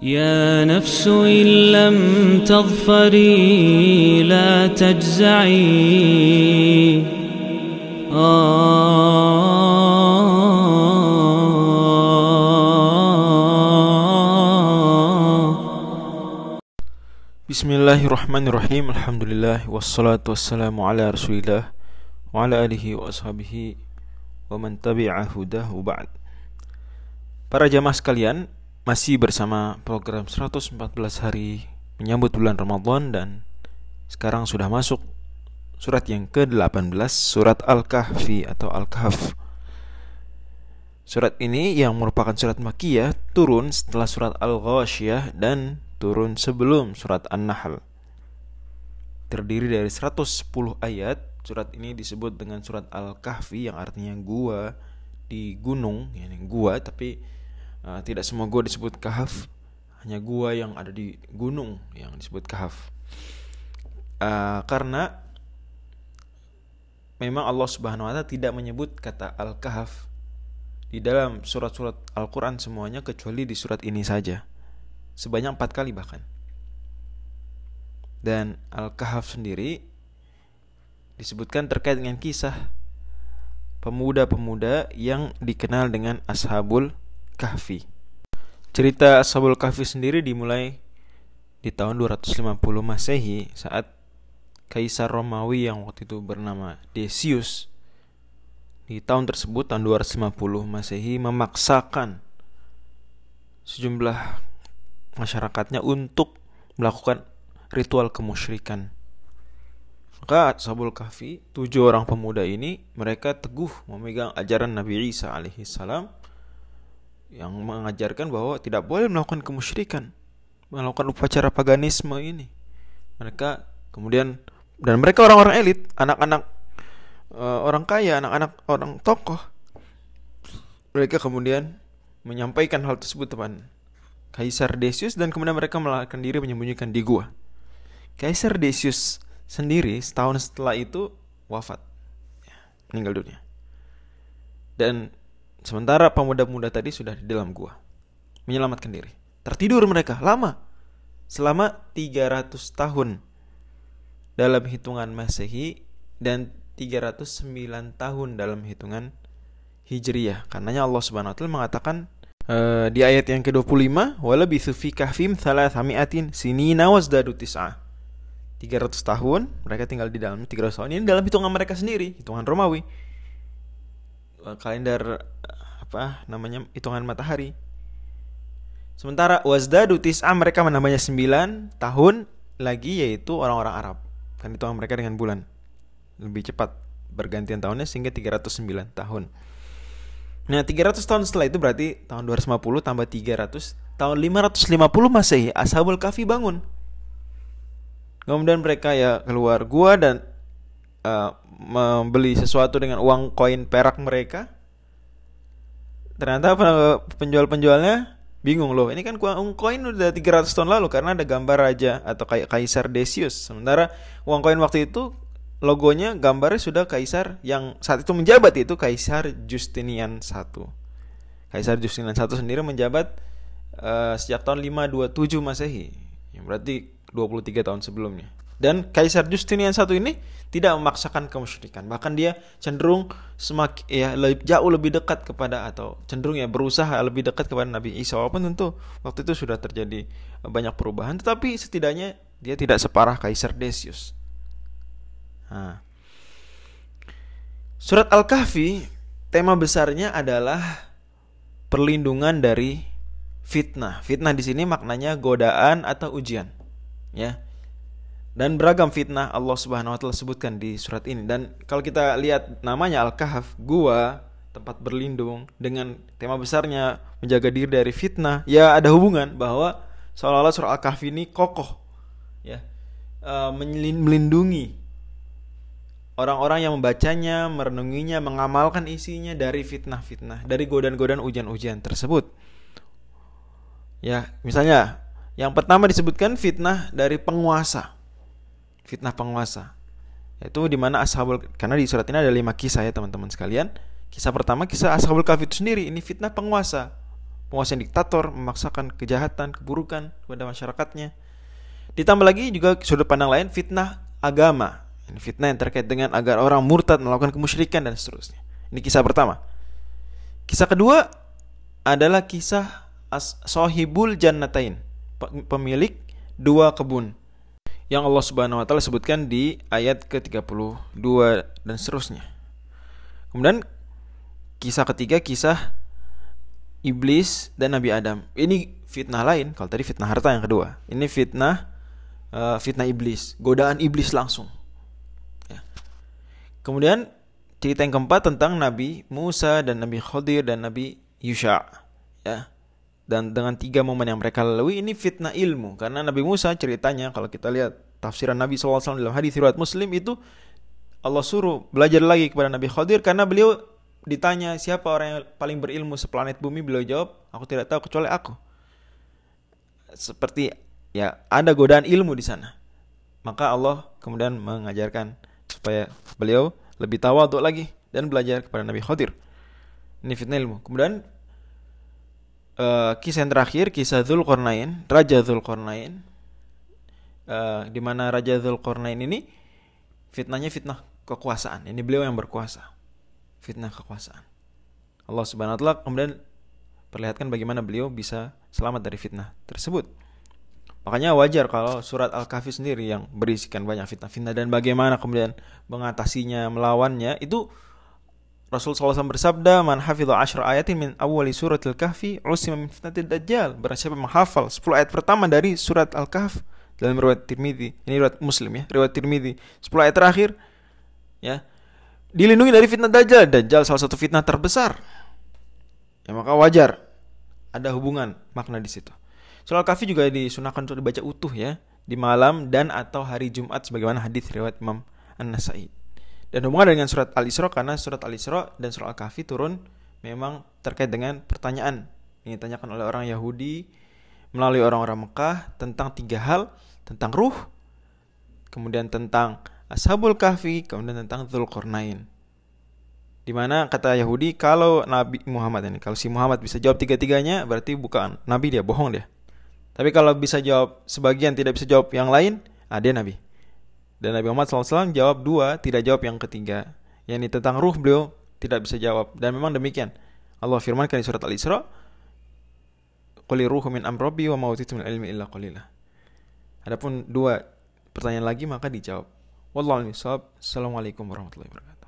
يا نفس إن لم تظفري لا تجزعي. بسم الله الرحمن الرحيم الحمد لله والصلاة والسلام على رسول الله وعلى آله وأصحابه ومن تبع هداه بعد Para jamaah sekalian, Masih bersama program 114 hari Menyambut bulan Ramadan Dan sekarang sudah masuk Surat yang ke-18 Surat Al-Kahfi atau Al-Kahf Surat ini yang merupakan surat Makiyah Turun setelah surat Al-Ghashiyah Dan turun sebelum surat An-Nahl. Terdiri dari 110 ayat. Surat ini disebut dengan surat Al-Kahfi yang artinya gua di gunung, yakni gua tapi uh, tidak semua gua disebut kahf. Hanya gua yang ada di gunung yang disebut kahf. Uh, karena memang Allah Subhanahu wa taala tidak menyebut kata Al-Kahf di dalam surat-surat Al-Qur'an semuanya kecuali di surat ini saja sebanyak empat kali bahkan. Dan Al-Kahf sendiri disebutkan terkait dengan kisah pemuda-pemuda yang dikenal dengan Ashabul Kahfi. Cerita Ashabul Kahfi sendiri dimulai di tahun 250 Masehi saat Kaisar Romawi yang waktu itu bernama Decius di tahun tersebut tahun 250 Masehi memaksakan sejumlah masyarakatnya untuk melakukan ritual kemusyrikan. Maka Sabul Kahfi, tujuh orang pemuda ini, mereka teguh memegang ajaran Nabi Isa alaihi salam yang mengajarkan bahwa tidak boleh melakukan kemusyrikan, melakukan upacara paganisme ini. Mereka kemudian dan mereka orang-orang elit, anak-anak uh, orang kaya, anak-anak orang tokoh. Mereka kemudian menyampaikan hal tersebut teman Kaisar Decius dan kemudian mereka melarikan diri menyembunyikan di gua. Kaisar Decius sendiri setahun setelah itu wafat, meninggal dunia. Dan sementara pemuda-pemuda tadi sudah di dalam gua, menyelamatkan diri. Tertidur mereka lama, selama 300 tahun dalam hitungan Masehi dan 309 tahun dalam hitungan Hijriyah. Karenanya Allah Subhanahu wa taala mengatakan Uh, di ayat yang ke-25 wala fi kahfim thalathami'atin sinina wazdadu tis'ah 300 tahun mereka tinggal di dalam 300 tahun. Ini dalam hitungan mereka sendiri hitungan Romawi kalender uh, apa namanya hitungan matahari. Sementara wazdadu tis'ah mereka menambahnya 9 tahun lagi yaitu orang-orang Arab. Kan hitungan mereka dengan bulan. Lebih cepat bergantian tahunnya sehingga 309 tahun. Nah 300 tahun setelah itu berarti tahun 250 tambah 300 Tahun 550 Masehi Ashabul Kahfi bangun. Kemudian mereka ya keluar gua dan uh, Membeli sesuatu dengan uang koin perak mereka Ternyata penjual-penjualnya bingung loh Ini kan uang koin udah 300 tahun lalu Karena ada gambar raja atau kayak Kaisar Decius Sementara uang koin waktu itu logonya gambarnya sudah kaisar yang saat itu menjabat itu Kaisar Justinian I. Kaisar Justinian I sendiri menjabat uh, sejak tahun 527 Masehi, yang berarti 23 tahun sebelumnya. Dan Kaisar Justinian I ini tidak memaksakan kemusyrikan, bahkan dia cenderung semakin ya lebih, jauh lebih dekat kepada atau cenderung ya berusaha lebih dekat kepada Nabi Isa walaupun tentu waktu itu sudah terjadi banyak perubahan, tetapi setidaknya dia tidak separah Kaisar Decius. Nah. Surat Al-Kahfi tema besarnya adalah perlindungan dari fitnah. Fitnah di sini maknanya godaan atau ujian. Ya. Dan beragam fitnah Allah Subhanahu wa taala sebutkan di surat ini. Dan kalau kita lihat namanya Al-Kahf, gua, tempat berlindung dengan tema besarnya menjaga diri dari fitnah, ya ada hubungan bahwa seolah-olah surat Al-Kahfi ini kokoh ya. Uh, melindungi orang-orang yang membacanya, merenunginya, mengamalkan isinya dari fitnah-fitnah, dari godaan-godaan ujian-ujian tersebut. Ya, misalnya yang pertama disebutkan fitnah dari penguasa. Fitnah penguasa. Itu di mana ashabul karena di surat ini ada lima kisah ya teman-teman sekalian. Kisah pertama kisah ashabul kahfi itu sendiri ini fitnah penguasa. penguasa yang diktator, memaksakan kejahatan, keburukan kepada masyarakatnya. Ditambah lagi juga sudut pandang lain fitnah agama. Ini fitnah yang terkait dengan agar orang murtad melakukan kemusyrikan dan seterusnya. Ini kisah pertama. Kisah kedua adalah kisah as Sohibul Jannatain, pemilik dua kebun yang Allah Subhanahu wa taala sebutkan di ayat ke-32 dan seterusnya. Kemudian kisah ketiga kisah iblis dan Nabi Adam. Ini fitnah lain. Kalau tadi fitnah harta yang kedua. Ini fitnah uh, fitnah iblis, godaan iblis langsung. Ya. Kemudian cerita yang keempat tentang Nabi Musa dan Nabi Khadir dan Nabi Yusha. Ya. Dan dengan tiga momen yang mereka lalui ini fitnah ilmu karena Nabi Musa ceritanya kalau kita lihat tafsiran Nabi SAW dalam hadis riwayat Muslim itu Allah suruh belajar lagi kepada Nabi Khadir karena beliau ditanya siapa orang yang paling berilmu seplanet bumi beliau jawab aku tidak tahu kecuali aku seperti ya ada godaan ilmu di sana. Maka Allah kemudian mengajarkan supaya beliau lebih tawadhu lagi dan belajar kepada Nabi Khadir. Ini fitnah ilmu. Kemudian uh, kisah yang terakhir kisah Dzulqarnain, Raja Dzulqarnain. Uh, di mana Raja Dzulqarnain ini fitnahnya fitnah kekuasaan. Ini beliau yang berkuasa. Fitnah kekuasaan. Allah Subhanahu wa taala kemudian perlihatkan bagaimana beliau bisa selamat dari fitnah tersebut. Makanya wajar kalau surat Al-Kahfi sendiri yang berisikan banyak fitnah-fitnah dan bagaimana kemudian mengatasinya, melawannya itu Rasul SAW bersabda, "Man hafidha ashra ayatin min awali surat Al-Kahfi, usima min fitnatil dajjal." Barang siapa menghafal 10 ayat pertama dari surat Al-Kahf dalam riwayat Tirmidzi. Ini riwayat Muslim ya, riwayat Tirmidzi. 10 ayat terakhir ya. Dilindungi dari fitnah dajjal. Dajjal salah satu fitnah terbesar. Ya maka wajar ada hubungan makna di situ. Surah Al-Kahfi juga disunahkan untuk dibaca utuh ya di malam dan atau hari Jumat sebagaimana hadis riwayat Imam An-Nasai. Dan hubungan dengan surat Al-Isra karena surat Al-Isra dan surat Al-Kahfi turun memang terkait dengan pertanyaan yang ditanyakan oleh orang Yahudi melalui orang-orang Mekah tentang tiga hal, tentang ruh, kemudian tentang Ashabul Kahfi, kemudian tentang Dzulqarnain. Di mana kata Yahudi kalau Nabi Muhammad ini, kalau si Muhammad bisa jawab tiga-tiganya berarti bukan nabi dia, bohong dia. Tapi kalau bisa jawab sebagian tidak bisa jawab yang lain, ah dia Nabi. Dan Nabi Muhammad SAW jawab dua, tidak jawab yang ketiga. Yang ini tentang ruh beliau tidak bisa jawab. Dan memang demikian. Allah firmankan di surat Al-Isra, Quli ruhu min amrobi wa mautitu min ilmi illa qalila. Adapun dua pertanyaan lagi maka dijawab. Wallahu warahmatullahi wabarakatuh.